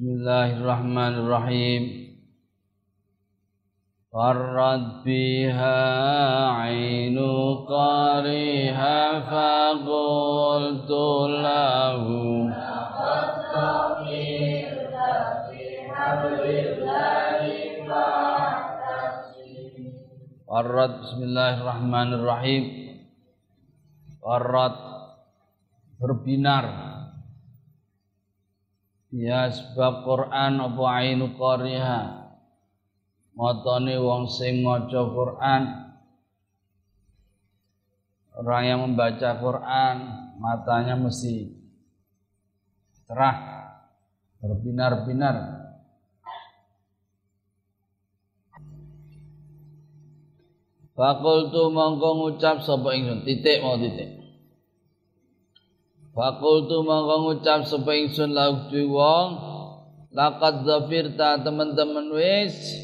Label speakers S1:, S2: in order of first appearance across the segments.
S1: Bismillahirrahmanirrahim. Biha ainu qariha faqultu lahu. Farrad Bismillahirrahmanirrahim. Farrad berbinar Ya sebab Quran apa ainu qariha? Matane wong sing maca Quran. Orang yang membaca Quran matanya mesti cerah berbinar-binar. Fakultu mongko ngucap sapa ingsun? Titik mau titik Fakultu mongko ngucap sapa ingsun lahu wong laqad zafirta teman-teman wis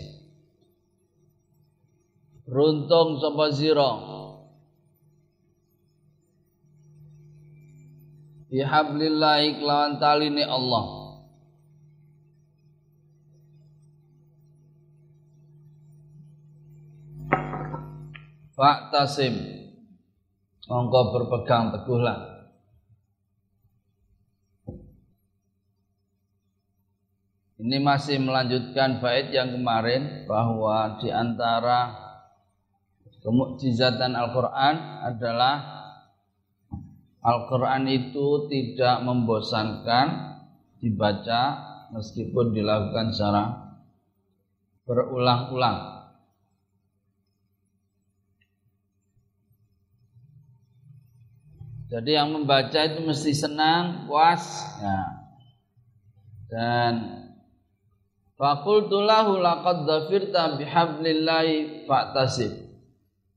S1: runtung sapa sira. Bihablillahi kelawan taline Allah. Faktasim mongko berpegang teguhlah Ini masih melanjutkan bait yang kemarin bahwa di antara kemukjizatan Al-Qur'an adalah Al-Qur'an itu tidak membosankan dibaca meskipun dilakukan secara berulang-ulang. Jadi yang membaca itu mesti senang, puas, ya. Dan Fakultu lahu laqad dhafirta bihablillahi fa'tasib.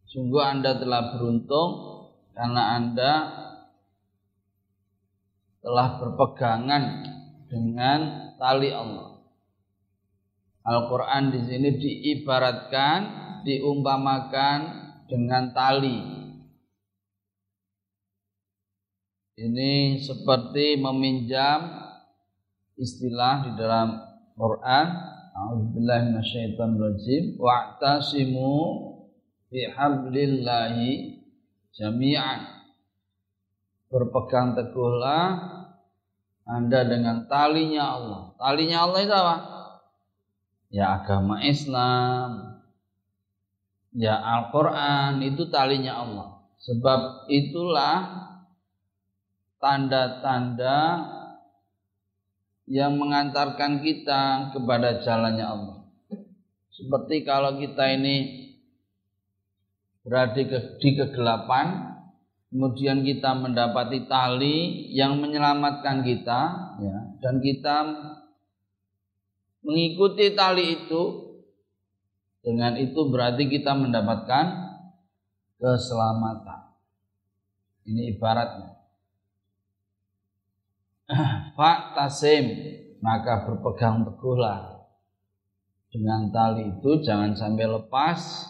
S1: Sungguh Anda telah beruntung karena Anda telah berpegangan dengan tali Allah. Al-Qur'an di sini diibaratkan, diumpamakan dengan tali. Ini seperti meminjam istilah di dalam Quran A'udzubillahi minasyaitonir rajim wa'tasimu bihablillahi jami'an berpegang teguhlah Anda dengan talinya Allah. Talinya Allah itu apa? Ya agama Islam, ya Al-Quran itu talinya Allah. Sebab itulah tanda-tanda yang mengantarkan kita kepada jalannya Allah. Seperti kalau kita ini berada di kegelapan, kemudian kita mendapati tali yang menyelamatkan kita, ya, dan kita mengikuti tali itu, dengan itu berarti kita mendapatkan keselamatan. Ini ibaratnya. Pak Tasim maka berpegang teguhlah. Dengan tali itu jangan sampai lepas.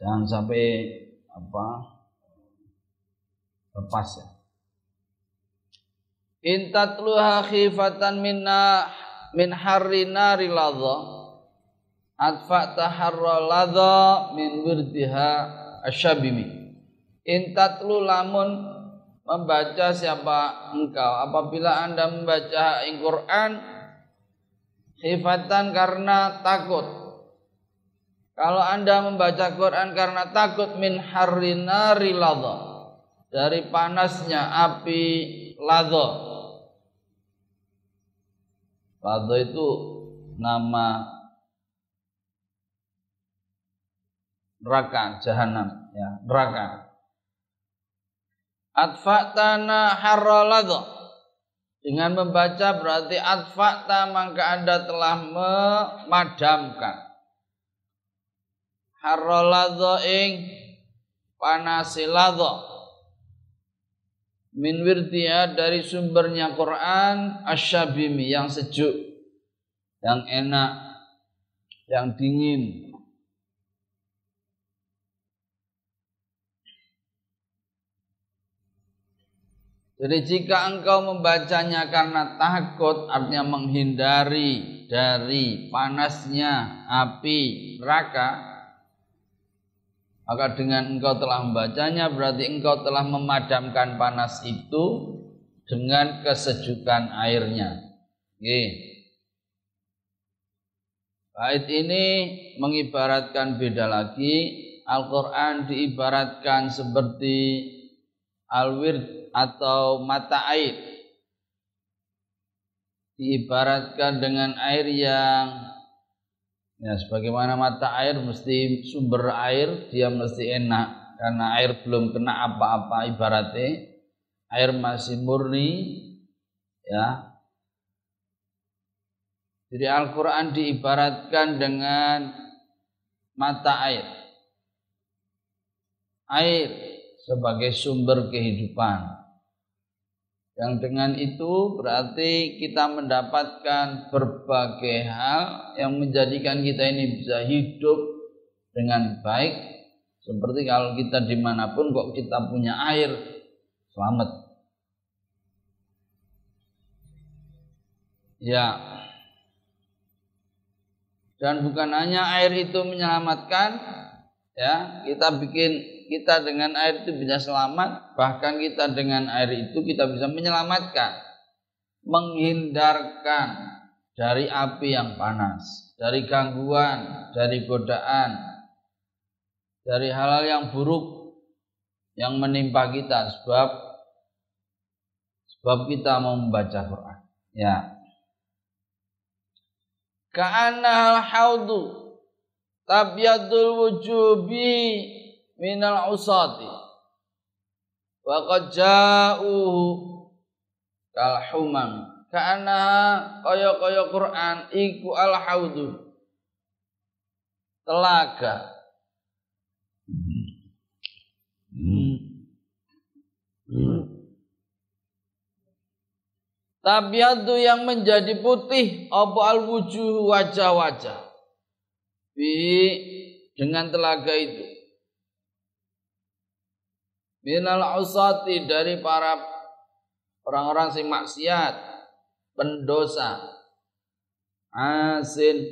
S1: Jangan sampai apa lepas ya. Intatluha khifatan minna min harri nari ladha. Adfa taharra ladha min wirdiha asyabimi. Intatlu lamun membaca siapa engkau. Apabila anda membaca Al-Quran khifatan karena takut. Kalau anda membaca Quran karena takut min harinari ladha. Dari panasnya api ladha. Ladha itu nama neraka jahanam ya neraka Atfa'tana harraladha. Dengan membaca berarti atfa'ta maka Anda telah memadamkan. Harraladha ing panasiladha. Min dari sumbernya Quran asyabimi yang sejuk, yang enak, yang dingin, Jadi jika engkau membacanya karena takut artinya menghindari dari panasnya api neraka maka dengan engkau telah membacanya berarti engkau telah memadamkan panas itu dengan kesejukan airnya. Oke. Bait ini mengibaratkan beda lagi. Al-Quran diibaratkan seperti al-wird atau mata air. Diibaratkan dengan air yang ya sebagaimana mata air mesti sumber air dia mesti enak karena air belum kena apa-apa ibaratnya air masih murni ya jadi Al-Quran diibaratkan dengan mata air. Air sebagai sumber kehidupan. Yang dengan itu berarti kita mendapatkan berbagai hal yang menjadikan kita ini bisa hidup dengan baik. Seperti kalau kita di mana pun kok kita punya air, selamat. Ya, dan bukan hanya air itu menyelamatkan ya kita bikin kita dengan air itu bisa selamat bahkan kita dengan air itu kita bisa menyelamatkan menghindarkan dari api yang panas dari gangguan dari godaan dari hal-hal yang buruk yang menimpa kita. Sebab sebab kita mau membaca Quran. Ya. Ka'anna al-haudu tabyadul wujubi minal usati wa qad ja'uhu kal humam ka'anna kaya-kaya Quran iku al-haudu telaga hmm. Hmm. Tabiatu yang menjadi putih apa al wujuh wajah-wajah. Bi dengan telaga itu. Minal usati dari para orang-orang sing maksiat, pendosa. Asin,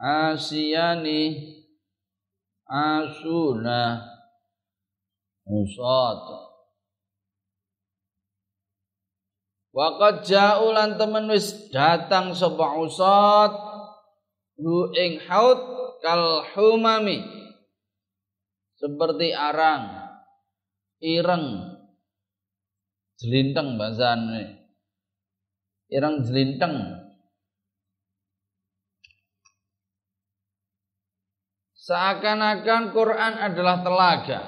S1: asyani, asuna, usat. Waqad ja'u lan temen wis datang sapa usat hu ing haut kal humami seperti arang ireng jelinteng bahasane ireng jelinteng seakan-akan Quran adalah telaga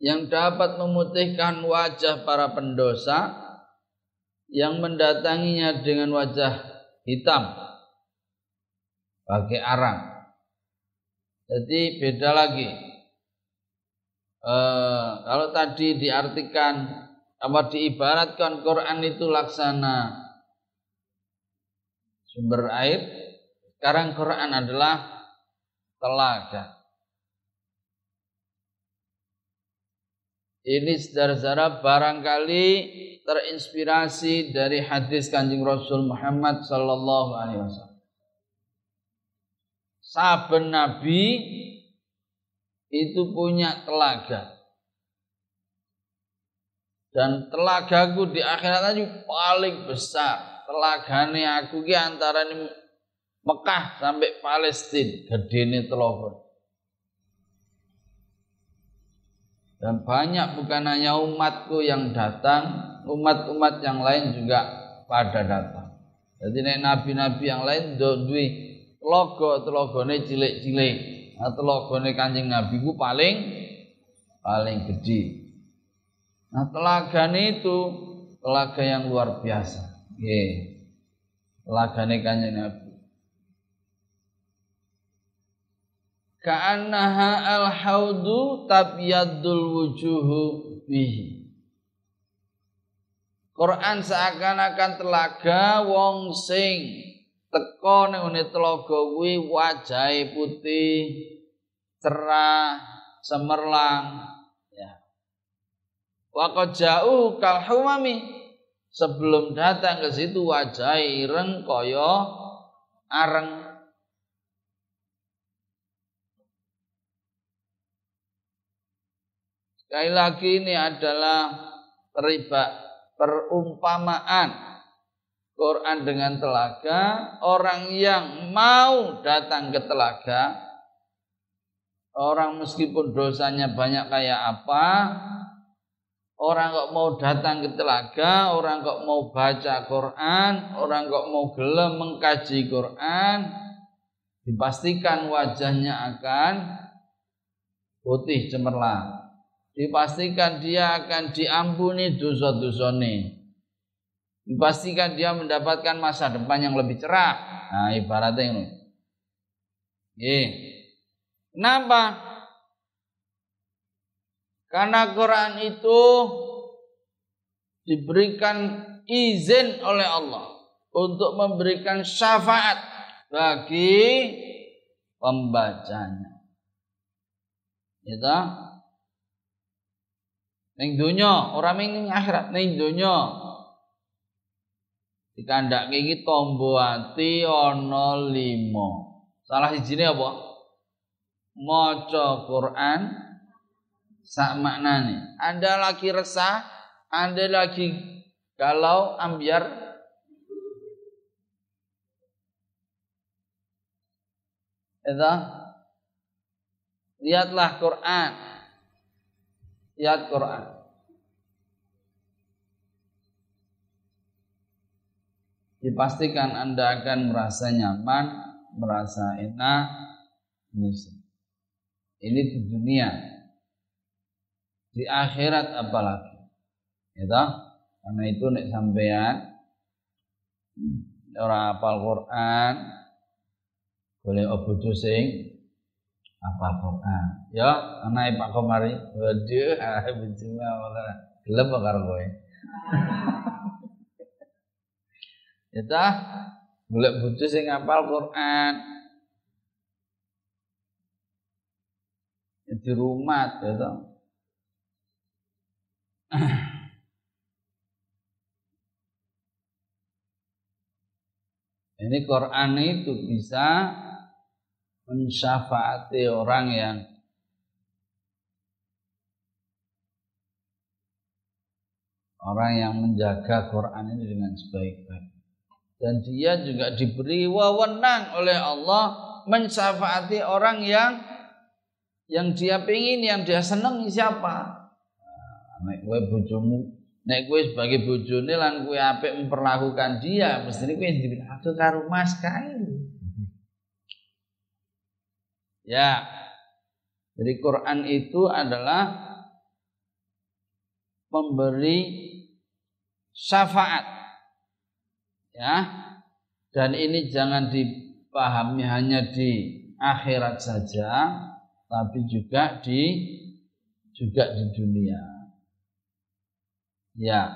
S1: yang dapat memutihkan wajah para pendosa yang mendatanginya dengan wajah hitam pakai arang. Jadi beda lagi. E, kalau tadi diartikan apa diibaratkan Quran itu laksana sumber air, sekarang Quran adalah telaga. Ini saudara-saudara barangkali terinspirasi dari hadis Kanjeng Rasul Muhammad sallallahu alaihi wasallam. Saben nabi itu punya telaga. Dan telagaku di akhirat tadi paling besar. Telagane aku ki antara Mekah sampai Palestina, gedene telaga. Dan banyak bukan hanya umatku yang datang, umat-umat yang lain juga pada datang. Jadi nabi-nabi yang lain duwe logo telogone cilik-cilik. Nah, telogone Kanjeng Nabi ku paling paling gede. Nah, telagane itu telaga yang luar biasa. Nggih. Telagane Kanjeng Nabi. ka'annaha al-haudu tabyadul wujuhu bihi Quran seakan-akan telaga wong sing teko ning telaga kuwi wajahe putih cerah cemerlang ya Waqad ja'u kal humami. Sebelum datang ke situ wajah ireng kaya areng. Sekali lagi ini adalah riba perumpamaan Quran dengan telaga, orang yang mau datang ke telaga, orang meskipun dosanya banyak kayak apa, orang kok mau datang ke telaga, orang kok mau baca Quran, orang kok mau gelem mengkaji Quran, dipastikan wajahnya akan putih cemerlang. Dipastikan dia akan diampuni dosa-dosanya dipastikan dia mendapatkan masa depan yang lebih cerah. Nah, ibaratnya ini. Ye. Kenapa? Karena Quran itu diberikan izin oleh Allah untuk memberikan syafaat bagi pembacanya. Gitu. Ning dunya, orang ning akhirat, ning dunya dikandhake iki tombo ati ana 5. Salah sijine apa? Maca Quran sak maknane. Anda lagi resah, Anda lagi galau, ambiar Itu lihatlah Quran. Lihat Quran. Dipastikan Anda akan merasa nyaman, merasa enak. Ini di dunia. Di akhirat apalagi. Ya Karena itu nek sampean ora apal Quran boleh obojo sing apa Quran. Ya, anak Pak Komari. Waduh, ah bujuma malah gelem karo. Ya tah, golek bojo sing ngapal Quran. Ya di rumah ya tah. Ini Quran itu bisa mensyafaati orang yang orang yang menjaga Quran ini dengan sebaik-baik dan dia juga diberi wewenang oleh Allah mensyafaati orang yang yang dia pingin, yang dia seneng siapa? Nah, nek kowe bojomu, nek kowe sebagai bojone lan kowe apik memperlakukan dia, mesti kowe dibilangke karo Mas kae. Ya. Jadi Quran itu adalah memberi syafaat ya. Dan ini jangan dipahami hanya di akhirat saja tapi juga di juga di dunia. Ya.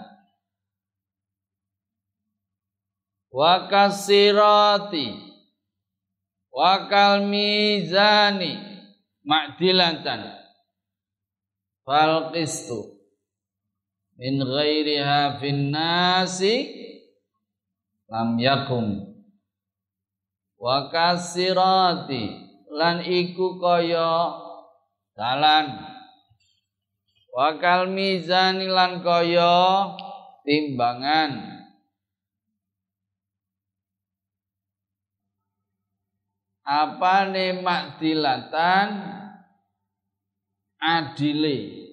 S1: Wa kasirati wa kal mizani ma'dilatan fal qistu min ghairiha fin nasi lam yakum. Wa kasirati lan iku kaya dalan. Wa kal lan kaya timbangan. Apa mak dilatan adile.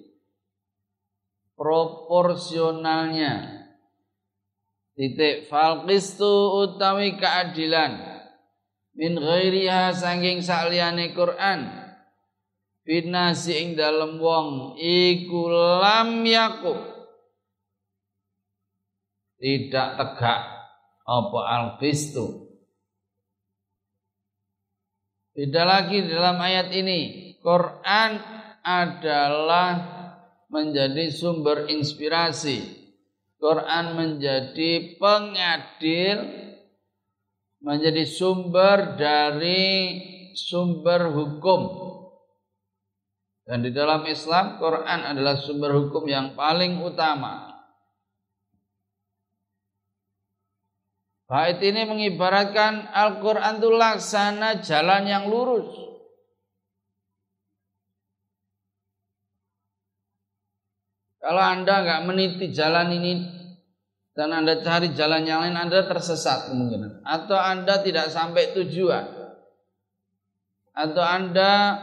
S1: Proporsionalnya titik fal utawi keadilan. Min ghairiha sanging sakliyane Quran. Binasi ing dalem wong iku lam yakub. Tidak tegak apa al qistu Beda lagi dalam ayat ini Quran adalah menjadi sumber inspirasi Quran menjadi pengadil menjadi sumber dari sumber hukum Dan di dalam Islam Quran adalah sumber hukum yang paling utama. Bait ini mengibaratkan Al-Quran itu laksana jalan yang lurus. Kalau Anda nggak meniti jalan ini dan Anda cari jalan yang lain, Anda tersesat kemungkinan. Atau Anda tidak sampai tujuan. Atau Anda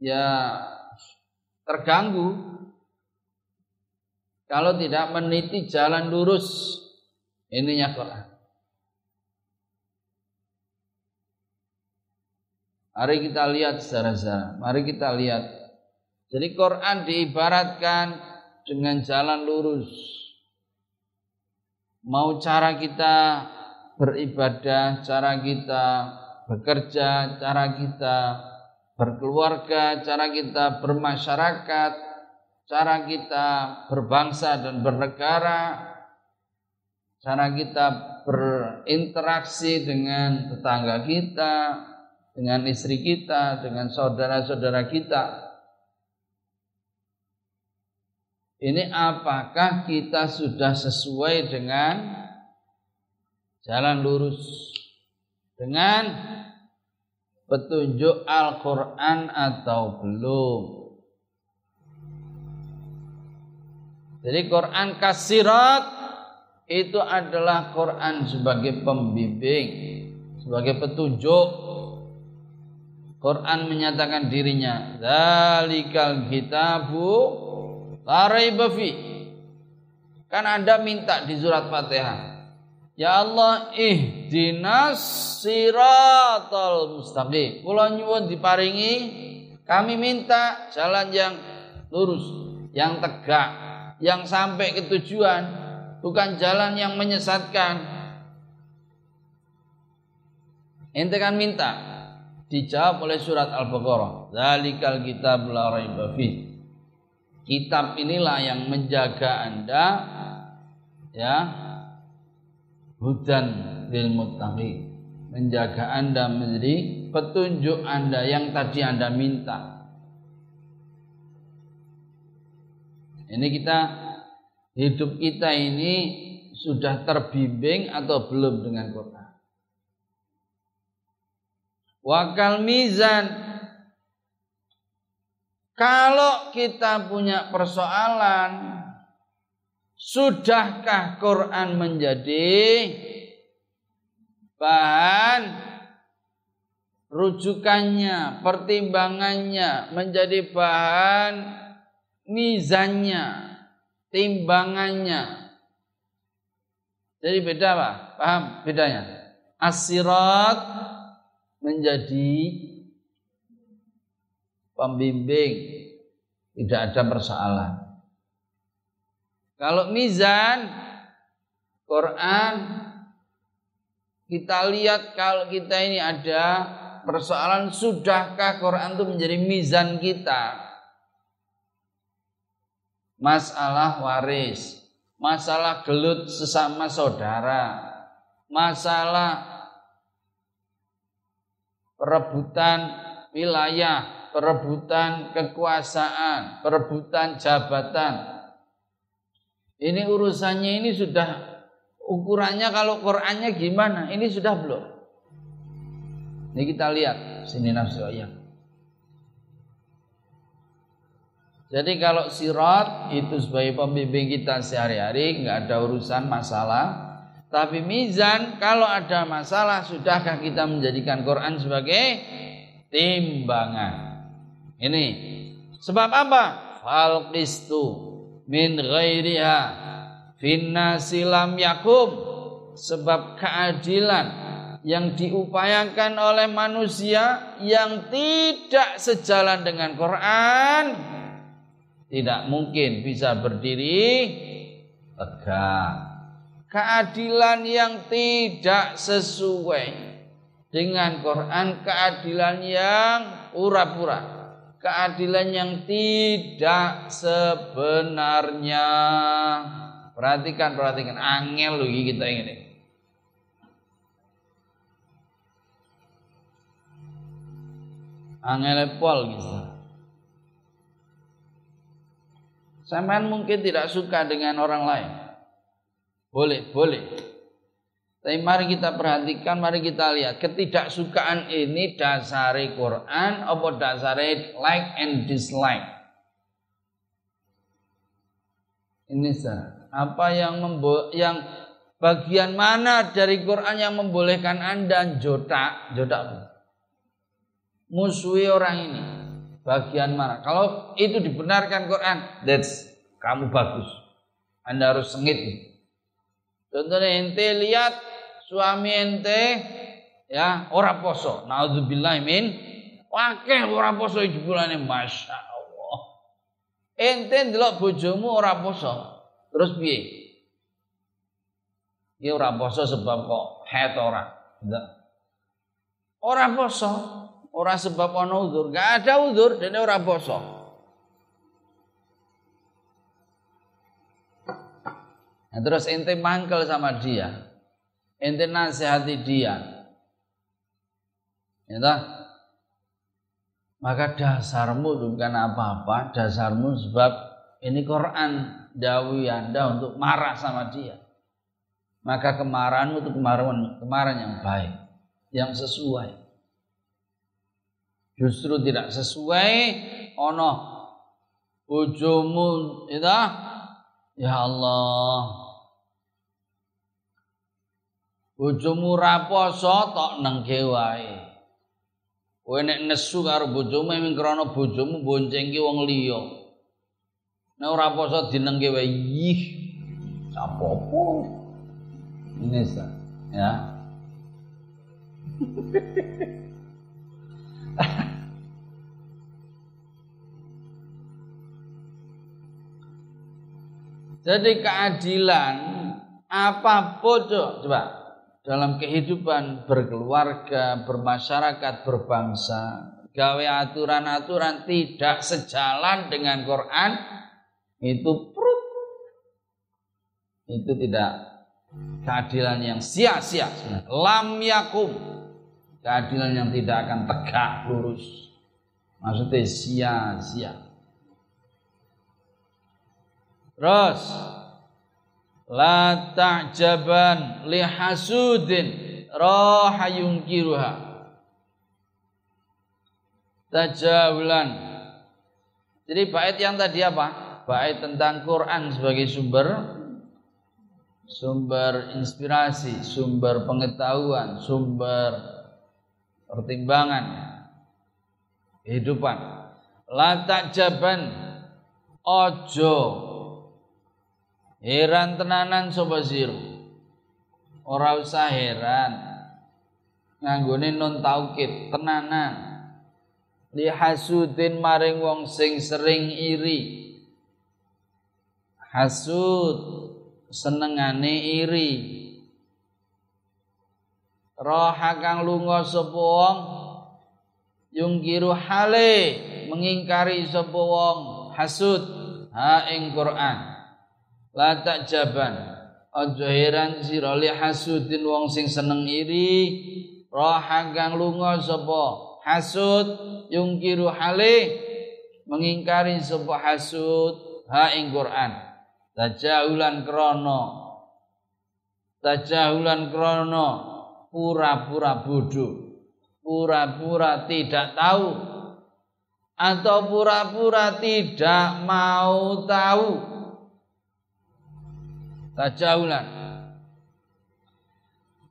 S1: ya terganggu kalau tidak meniti jalan lurus ininya Quran. Mari kita lihat secara-secara. Mari kita lihat. Jadi Quran diibaratkan dengan jalan lurus. Mau cara kita beribadah, cara kita bekerja, cara kita berkeluarga, cara kita bermasyarakat, cara kita berbangsa dan bernegara, cara kita berinteraksi dengan tetangga kita, dengan istri kita, dengan saudara-saudara kita. Ini apakah kita sudah sesuai dengan jalan lurus? Dengan petunjuk Al-Quran atau belum. Jadi Quran kasirat itu adalah Quran sebagai pembimbing, sebagai petunjuk. Quran menyatakan dirinya, "Dzalikal kitabu la raiba Kan Anda minta di surat Fatihah, Ya Allah ihdinas siratal mustaqim. Kula nyuwun diparingi kami minta jalan yang lurus, yang tegak, yang sampai ke tujuan, bukan jalan yang menyesatkan. Ente kan minta dijawab oleh surat Al-Baqarah. Zalikal kitab la raiba Kitab inilah yang menjaga Anda ya hudan lil muttaqin menjaga Anda menjadi petunjuk Anda yang tadi Anda minta. Ini kita hidup kita ini sudah terbimbing atau belum dengan Quran. Wakal mizan kalau kita punya persoalan Sudahkah Quran menjadi bahan rujukannya, pertimbangannya, menjadi bahan mizannya, timbangannya. Jadi beda pak, paham bedanya? Asirat menjadi pembimbing, tidak ada persoalan. Kalau mizan Quran kita lihat kalau kita ini ada persoalan sudahkah Quran itu menjadi mizan kita? Masalah waris, masalah gelut sesama saudara, masalah perebutan wilayah, perebutan kekuasaan, perebutan jabatan, ini urusannya ini sudah ukurannya kalau Qurannya gimana? Ini sudah belum? Ini kita lihat sini nafsu ayat. Jadi kalau sirat itu sebagai pembimbing kita sehari-hari nggak ada urusan masalah. Tapi mizan kalau ada masalah sudahkah kita menjadikan Quran sebagai timbangan? Ini sebab apa? Falqistu min ghairiha finnasi lam yakum sebab keadilan yang diupayakan oleh manusia yang tidak sejalan dengan Quran tidak mungkin bisa berdiri tegak. Keadilan yang tidak sesuai dengan Quran, keadilan yang pura-pura keadilan yang tidak sebenarnya. Perhatikan, perhatikan. Angel loh kita ini. angel pol gitu. Sampean mungkin tidak suka dengan orang lain. Boleh, boleh. Tapi mari kita perhatikan, mari kita lihat ketidaksukaan ini dasari Quran apa dasari like and dislike. Ini sah. Apa yang membo yang bagian mana dari Quran yang membolehkan Anda jodak, jodak musuhi orang ini? Bagian mana? Kalau itu dibenarkan Quran, that's kamu bagus. Anda harus sengit. Contohnya ente lihat suami ente ya ora poso. Nauzubillah min wakeh ora poso iki bulane Masya Allah. Ente ndelok bojomu ora poso. Terus piye? Ya ora poso sebab kok het ora. Enggak. Ora poso, ora sebab ana uzur. Enggak ada uzur dene ora poso. Nah, terus ente mangkel sama dia ente nasihati dia. Ya maka dasarmu bukan apa-apa dasarmu sebab ini Quran dawi anda untuk marah sama dia. Maka kemarahanmu itu kemarahan kemarahan yang baik yang sesuai. Justru tidak sesuai ono bojomu itu ya Allah bojomu ra poso tok nengke wae. Kowe nek nesu karo bojomu mung krana bojomu boncengke wong liya. Nek ora poso dinengke wae ih sapopo ini ya. Jadi keadilan apa pun coba dalam kehidupan berkeluarga, bermasyarakat, berbangsa, gawe aturan-aturan tidak sejalan dengan Quran itu perut itu tidak keadilan yang sia-sia. Lam yakum. Keadilan yang tidak akan tegak lurus. Maksudnya sia-sia. Terus la ta'jaban li hasudin raha yungkiruha tajawulan. Jadi bait yang tadi apa? Bait tentang Quran sebagai sumber sumber inspirasi sumber pengetahuan sumber pertimbangan kehidupan. La ta'jaban. Ojo Heran tenanan sapa sira. Ora usah heran. Nganggone non taukid tenanan. Li hasudin maring wong sing sering iri. Hasud senengane iri. Roha kang lunga sapa wong yungkiru hale mengingkari sapa wong hasud ha ing Quran la jaban aja heran sira li hasudin wong sing seneng iri roha kang lunga sapa hasud yungkiru hale mengingkari sapa hasud ha ing Quran. Tajahulan krana tajahulan krana pura-pura bodoh pura-pura tidak tahu atau pura-pura tidak mau tahu tajaulan.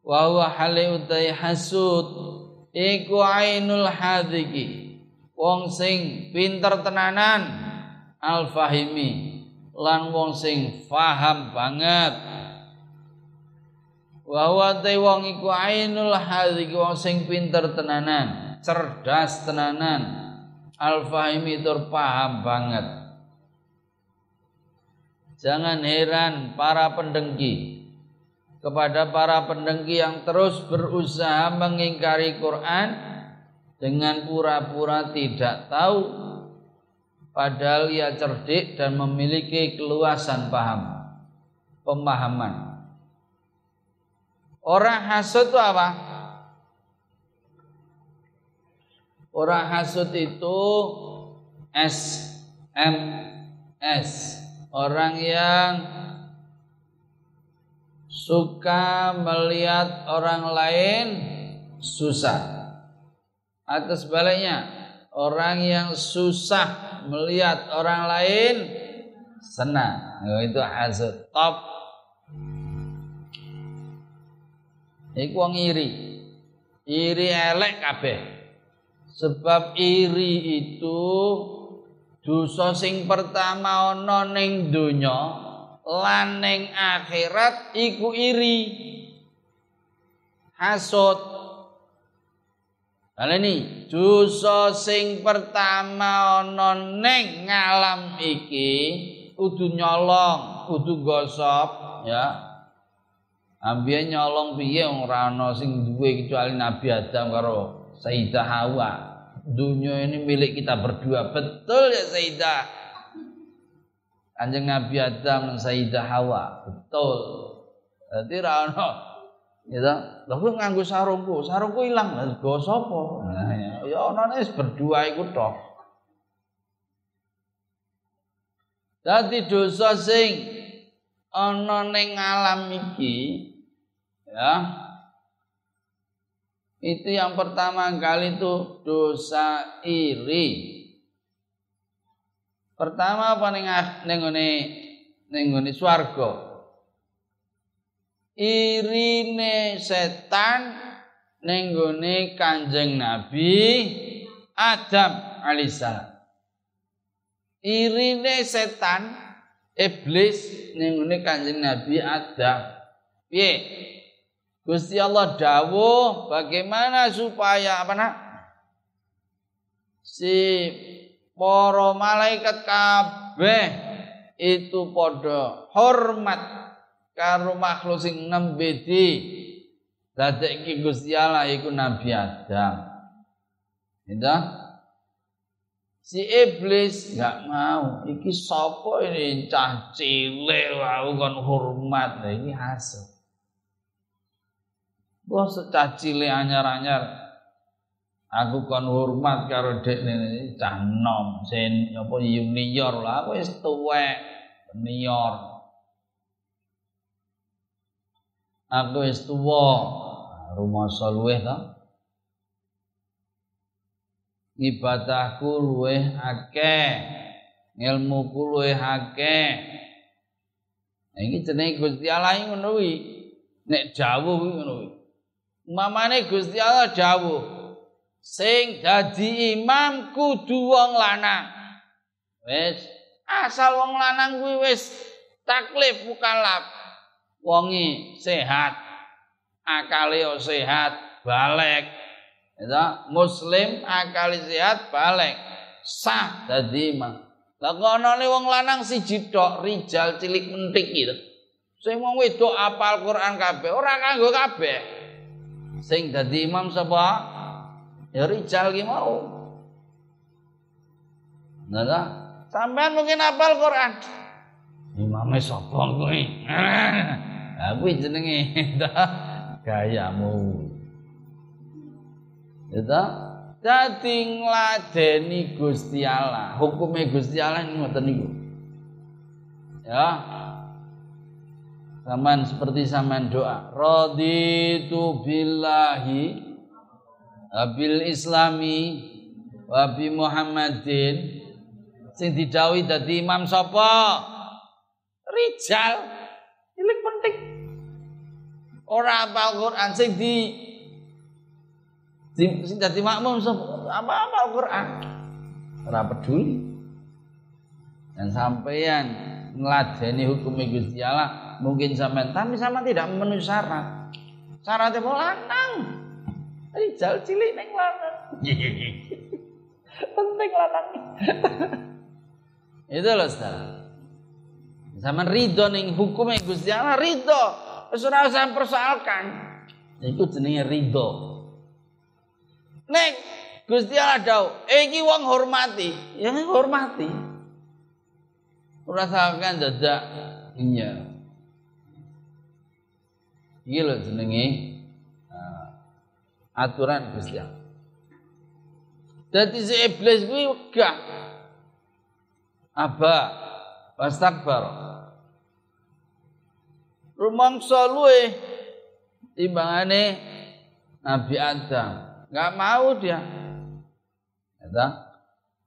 S1: Wa huwa hale utai hasud iku ainul hadiki. Wong sing pinter tenanan al fahimi lan wong sing faham banget. Wa huwa wong iku ainul hadiki. Wong sing pinter tenanan cerdas tenanan. Al fahimi tur paham banget Jangan heran para pendengki. Kepada para pendengki yang terus berusaha mengingkari Quran dengan pura-pura tidak tahu padahal ia cerdik dan memiliki keluasan paham pemahaman. Orang hasud itu apa? Orang hasud itu S M S orang yang suka melihat orang lain susah. Atau sebaliknya orang yang susah melihat orang lain senang. Nah, itu hasud top. Iku wong iri. Iri elek kabeh. Sebab iri itu dosa sing pertama ana ning donya lan ning akhirat iku iri hasud ini dosa sing pertama ana ning ngalam iki kudu nyolong, kudu gosop ya. Ambiyen nyolong piye ora ana sing duwe kecuali Nabi Adam karo Sayyidah Hawa. Dunia ini milik kita berdua. Betul ya Sayyidah. Kanjeng Nabi Adam dan Sayyidah Hawa. Betul. Jadi ra ono Ya kowe nganggo sarungku, sarungku ilang. Lah go sapa? Nah, ya, ya wis berdua iku tok. Dadi dosa sing ana ning alam iki ya itu yang pertama kali itu dosa iri. Pertama apa ning ngene ning ngene swarga? irine setan ning Kanjeng Nabi Adam alaihissalam. Irine setan iblis ning Kanjeng Nabi Adam. Piye? Gusti Allah dawuh bagaimana supaya apa nak? Si para malaikat kabeh itu podo hormat karo makhluk sing nembe di dadekke Gusti Allah iku Nabi Adam. Itu Si iblis nggak mau. Iki sopo ini cah cilik wae kon hormat. Nah, ini hasil. Cah cilik anyar-anyar. Aku kon hormat karo dek ini cah nom sen apa junior lah. Aku wis tuwek senior aku wis tuwa. Rumasa luweh to. Ibadahku luweh akeh ilmuku luweh akeh. Nah, iki jenenge Gusti Allah ngono kuwi. Nek jawuh kuwi ngono kuwi mamane Gusti Allah jawuh sing dadi imam kudu wong lanang wis asal wong lanang kuwi wis taklif mukallaf wongi sehat, akali sehat, balik. Itu muslim akali sehat, balik. Sah dadi imam. Lah kono wong lanang siji tok rijal cilik mentik gitu. Sing wong wedok apal Quran kabeh, ora kanggo kabeh. Sing dadi imam sapa? Ya rijal ki mau. Nah, sampean mungkin apal Quran. Imame sapa kuwi? Ha kuwi jenenge gayamu. Ya? Dadi ngladeni Gusti Allah. Hukume Gusti Allah ngoten niku. Ya. Saman seperti saman doa. Raditu billahi bil islami wa bi Muhammadin sing didhawuhi dadi imam sapa? Rijal. Ini penting. Ora apal Quran sing di sing dadi makmum apa apal Quran. Ora peduli. Dan sampeyan ngladeni hukum Gusti Allah mungkin sampean tapi sama tidak memenuhi syarat. Syaratnya mau lanang. Rijal cilik ning lanang. Penting lanang. Itu loh saudara. Zaman ridho ning hukum Gusti Allah ridho. Ora usah persoalkan. Iku jenenge ridho. Nek Gusti Allah dawuh, iki wong hormati, ya hormati. Ora sakan dadak iya. Iki lho jenenge uh, aturan Gusti Allah. Dadi si iblis kuwi wegah. Aba wastakbar. Rumangsa luwe timbangane Nabi Adam. Enggak mau dia. Ya,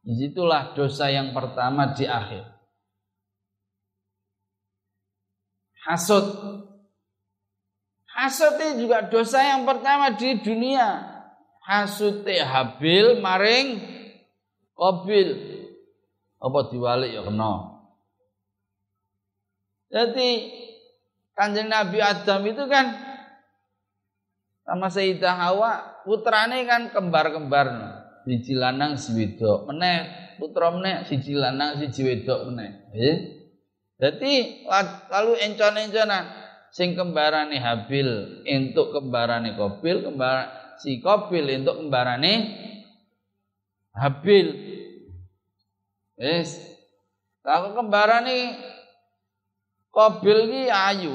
S1: Di situlah dosa yang pertama di akhir. Hasud. Hasud itu juga dosa yang pertama di dunia. Hasud Habil maring Qabil. Apa diwalik ya kena. Jadi kanjeng Nabi Adam itu kan sama Sayyidah Hawa putrane kan kembar-kembar siji lanang si wedok meneh putra meneh siji lanang siji wedok meneh nggih dadi lalu encon-enconan sing kembarane Habil entuk kembarane Qabil kembar si Qabil entuk kembarane Habil. Wis. Lalu kembarane Qabil ki ayu?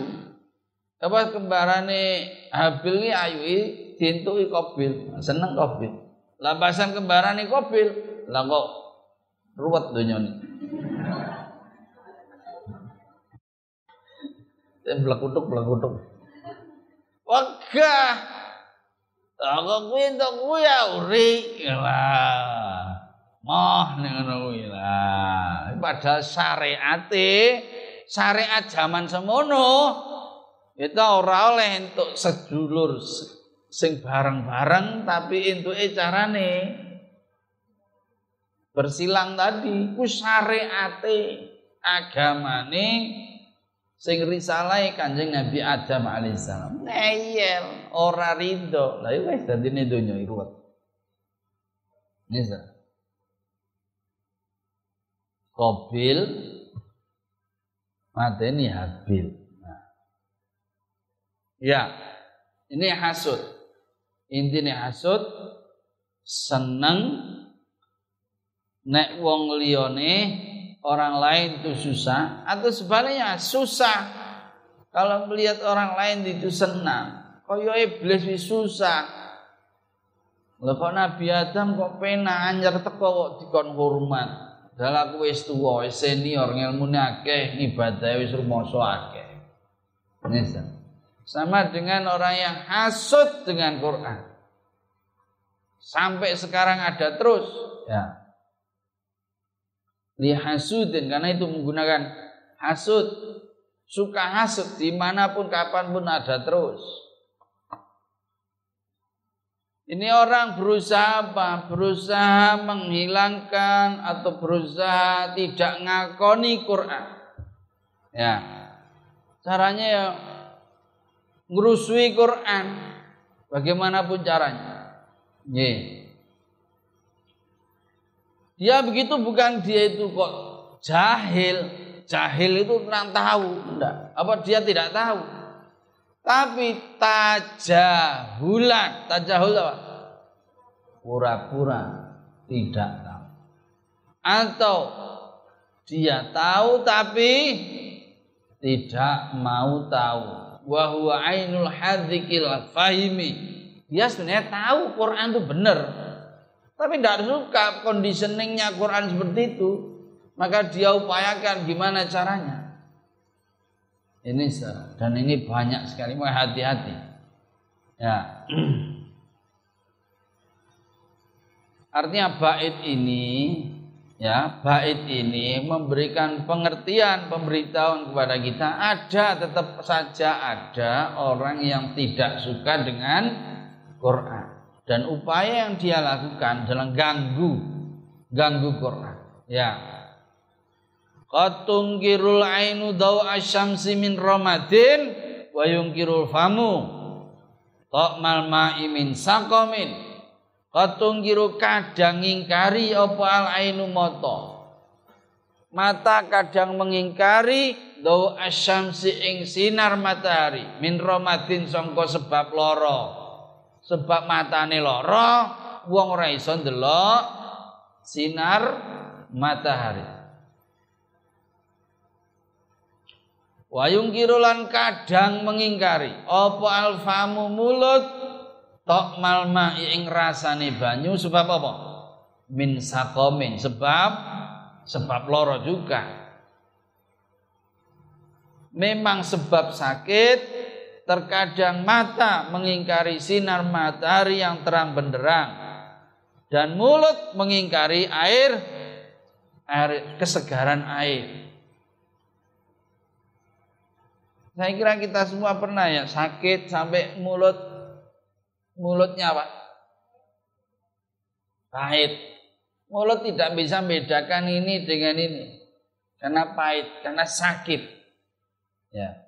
S1: Apa kembarane Habil ki ayu dientuki Qabil? Seneng Qabil. Lampasan kembaran nih kopil. Lah kok ruwet donya Blekutuk blekutuk. Wagah. Aku kuwi entuk kuwi ya uri. Lah. Moh ning lah. Padahal syariate syariat zaman semono itu ora oleh untuk sedulur sing bareng-bareng tapi entuke carane bersilang tadi ku syariate agamane sing risalai Kanjeng Nabi Adam alaihissalam ngeyel ora rido lha iku wis dadine donya ruwet Nisa Kobil mateni Habil. Nah. ya ini hasud. Intinya hasud seneng nek wong liyane orang lain itu susah atau sebaliknya susah kalau melihat orang lain itu senang kaya iblis wis susah lho kok Nabi Adam kok pena anjar teko kok dikon hormat dalam aku wis tuwa wis senior ngilmune akeh ibadah wis rumoso akeh. Sama dengan orang yang hasut dengan Quran. Sampai sekarang ada terus. Ya. Lihasudin karena itu menggunakan hasut. Suka hasut di mana pun kapan pun ada terus. Ini orang berusaha apa? Berusaha menghilangkan atau berusaha tidak ngakoni Quran. Ya. Caranya ya ngerusui Quran bagaimanapun caranya. Ye. Dia begitu bukan dia itu kok jahil. Jahil itu kurang tahu, enggak. Apa dia tidak tahu? Tapi tajahulan, tajahul apa? Pura-pura tidak tahu. Atau dia tahu tapi tidak mau tahu wa huwa ainul hadzikil fahimi. Dia sebenarnya tahu Quran itu benar. Tapi tidak suka conditioningnya Quran seperti itu. Maka dia upayakan gimana caranya. Ini dan ini banyak sekali, maka hati-hati. Ya. Artinya bait ini ya bait ini memberikan pengertian pemberitahuan kepada kita ada tetap saja ada orang yang tidak suka dengan Quran dan upaya yang dia lakukan adalah ganggu ganggu Quran ya Qatungkirul ainu daw asyamsi min ramadin wa yungkirul famu Tokmal ma'i min sakomin Katungkiru kadang ingkari apa al ainu mata. Mata kadang mengingkari do asyamsi ing sinar matahari min romadin sangka sebab loro. Sebab matane loro, wong ora iso ndelok sinar matahari. Wayung kirulan kadang mengingkari apa alfamu mulut tok malma ing rasane banyu sebab apa? min sakomin sebab sebab loro juga. Memang sebab sakit terkadang mata mengingkari sinar matahari yang terang benderang dan mulut mengingkari air air kesegaran air. Saya kira kita semua pernah ya sakit sampai mulut mulutnya apa? Pahit. Mulut tidak bisa membedakan ini dengan ini. Karena pahit, karena sakit. Ya.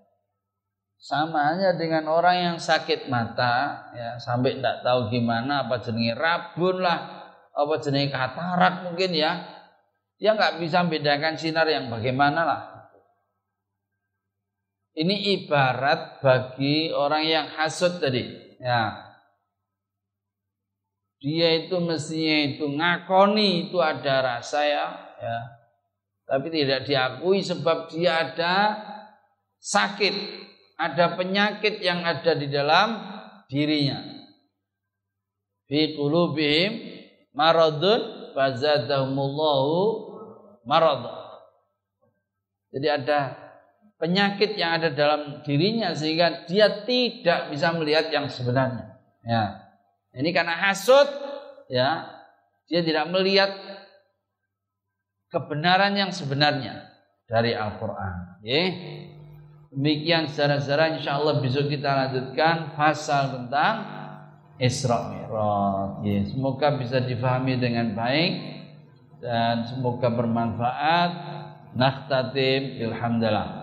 S1: Sama hanya dengan orang yang sakit mata, ya sampai tidak tahu gimana apa jenis rabun lah, apa jenis katarak mungkin ya. Dia nggak bisa membedakan sinar yang bagaimana lah. Ini ibarat bagi orang yang hasut tadi. Ya, dia itu mestinya itu ngakoni itu ada rasa ya, ya. Tapi tidak diakui sebab dia ada sakit, ada penyakit yang ada di dalam dirinya. Fi qulubihim maradun fazadahumullahu. Jadi ada penyakit yang ada dalam dirinya sehingga dia tidak bisa melihat yang sebenarnya. Ya. Ini karena hasut, ya, dia tidak melihat kebenaran yang sebenarnya dari Al-Quran. Ya. Demikian secara-secara insya Allah besok kita lanjutkan pasal tentang Isra Mi'raj. Ya, semoga bisa difahami dengan baik dan semoga bermanfaat. Nakhtatim bilhamdulillah.